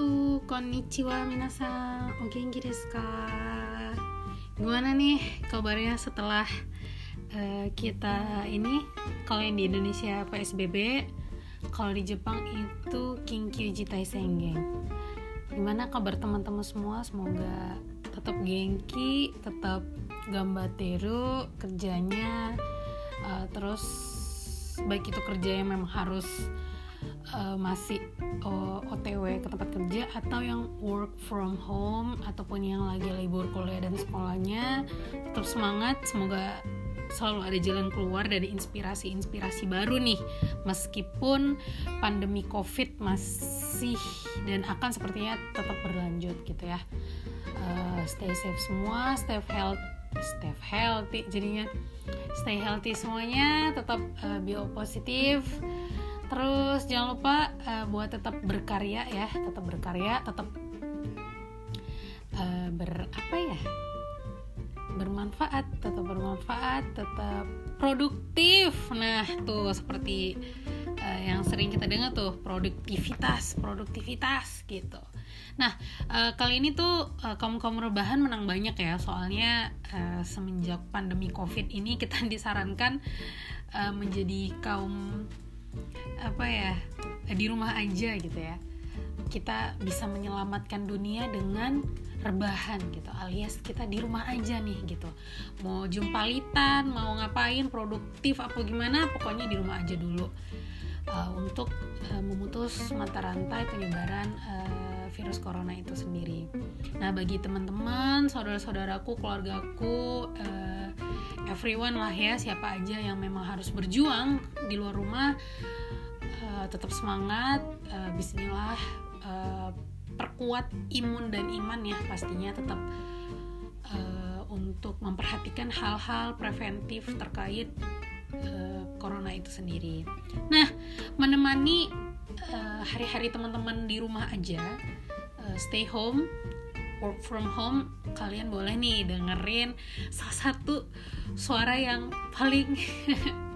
wabarakatuh Konnichiwa minasan O genki? Gimana nih kabarnya setelah uh, kita ini Kalau yang di Indonesia PSBB Kalau di Jepang itu Kinkyuji Taisengeng Gimana kabar teman-teman semua? Semoga tetap genki, tetap gambateru kerjanya uh, Terus baik itu kerja yang memang harus uh, masih uh, eh, OTW ke tempat kerja atau yang work from home ataupun yang lagi libur kuliah dan sekolahnya tetap semangat. Semoga selalu ada jalan keluar dari inspirasi-inspirasi baru nih. Meskipun pandemi covid masih dan akan sepertinya tetap berlanjut gitu ya. Uh, stay safe semua stay healthy stay healthy jadinya. Stay healthy semuanya tetap uh, bio positif terus jangan lupa uh, buat tetap berkarya ya tetap berkarya tetap uh, ber apa ya bermanfaat tetap bermanfaat tetap produktif. Nah tuh seperti uh, yang sering kita dengar tuh produktivitas produktivitas gitu. Nah uh, kali ini tuh uh, kaum kaum rebahan menang banyak ya. Soalnya uh, semenjak pandemi covid ini kita disarankan uh, menjadi kaum apa ya di rumah aja gitu ya. Kita bisa menyelamatkan dunia dengan rebahan gitu alias kita di rumah aja nih gitu. Mau jumpalitan mau ngapain produktif apa gimana pokoknya di rumah aja dulu. Uh, untuk uh, memutus mata rantai penyebaran uh, virus corona itu sendiri. Nah bagi teman-teman saudara-saudaraku keluargaku uh, everyone lah ya siapa aja yang memang harus berjuang di luar rumah uh, tetap semangat uh, Bismillah uh, perkuat imun dan iman ya pastinya tetap uh, untuk memperhatikan hal-hal preventif terkait uh, corona itu sendiri. Nah, menemani hari-hari uh, teman-teman di rumah aja, uh, stay home, work from home, kalian boleh nih dengerin salah satu suara yang paling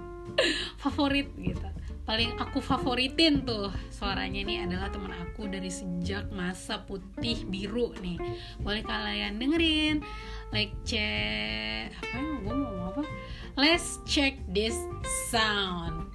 favorit gitu paling aku favoritin tuh suaranya ini adalah teman aku dari sejak masa putih biru nih. Boleh kalian dengerin? Like check apa yang gue mau apa? Let's check this sound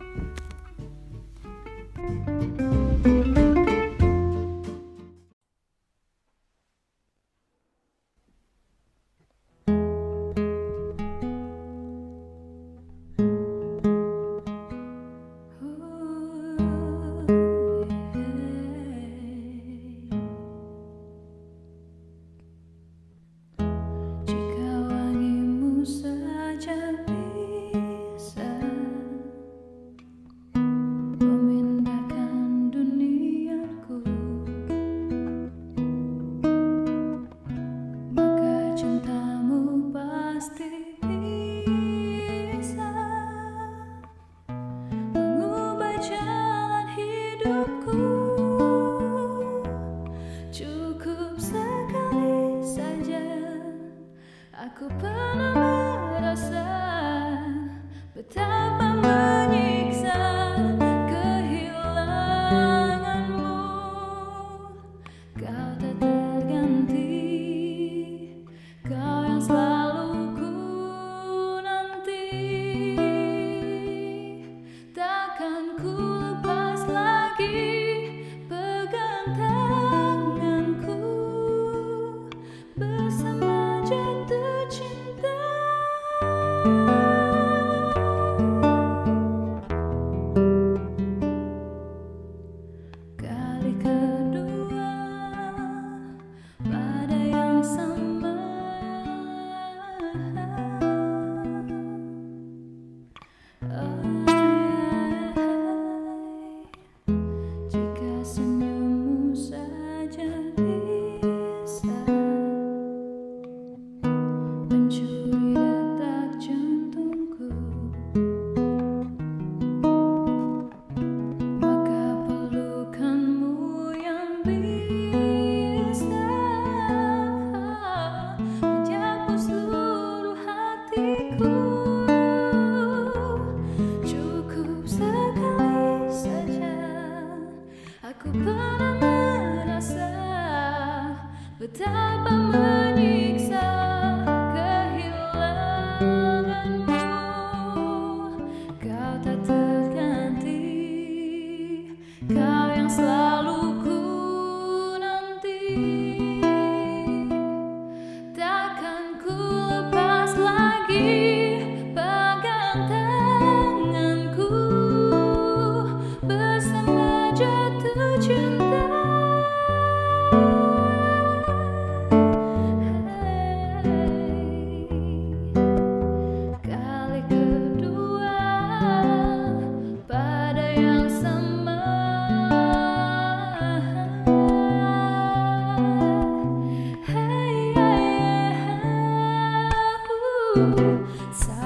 Sabe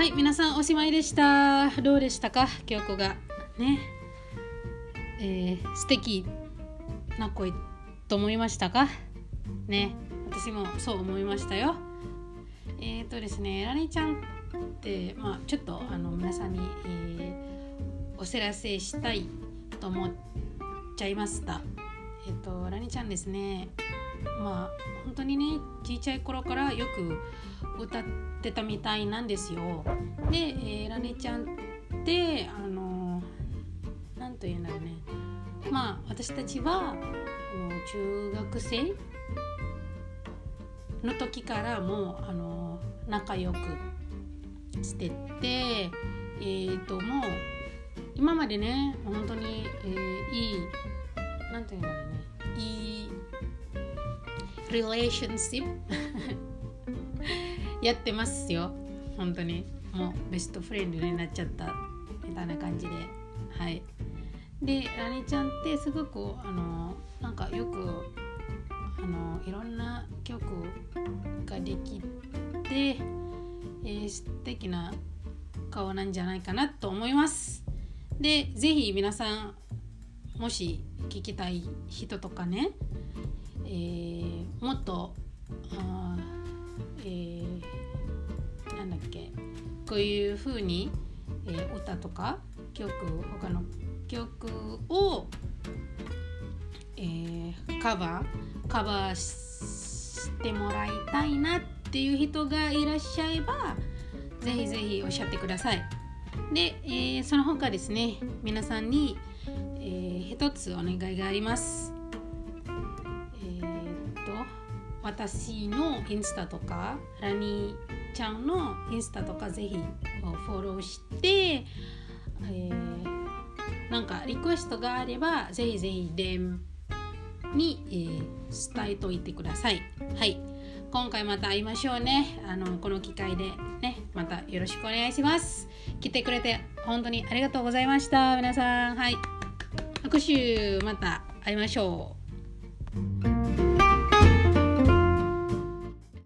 はい皆さんおしまいでした。どうでしたか？京子が。ね。えー、素敵な声と思いましたか？ね。私もそう思いましたよ。えっ、ー、とですねラニちゃんってまあちょっとあの皆さんに、えー、お知らせしたいと思っちゃいました。えっ、ー、とラニちゃんですね。まあ本当にねちいちゃい頃からよく歌ってたみたいなんですよ。で、えー、ラニちゃんってあの何と言うんだろうね。まあ私たちは中学生の時からもうあの仲良くしててえー、ともう今までね本当に、えー、いいなんていうんだろうね。いい relationship やってますよ。本当に。もうベストフレンドになっちゃった。みたいな感じで。はい。でラニちゃんってすごくあのなんかよくあのいろんな曲ができて、えー、素敵な顔なんじゃないかなと思います。でぜひ皆さんもし聞きたい人とかね、えー、もっとあ、えー、こういう風に、えー、歌とか曲他の曲を、えー、カバーカバーしてもらいたいなっていう人がいらっしゃればぜひぜひおっしゃってください。で、えー、その他ですね皆さんに、えー、一つお願いがあります。えー、っと私のインスタとかラニーちゃんのインスタとかぜひフォローして、えーなんかリクエストがあればぜひぜひ電に、えー、伝えといてください。はい。今回また会いましょうね。あのこの機会でね、またよろしくお願いします。来てくれて本当にありがとうございました。皆さん、はい。拍手また会いましょう。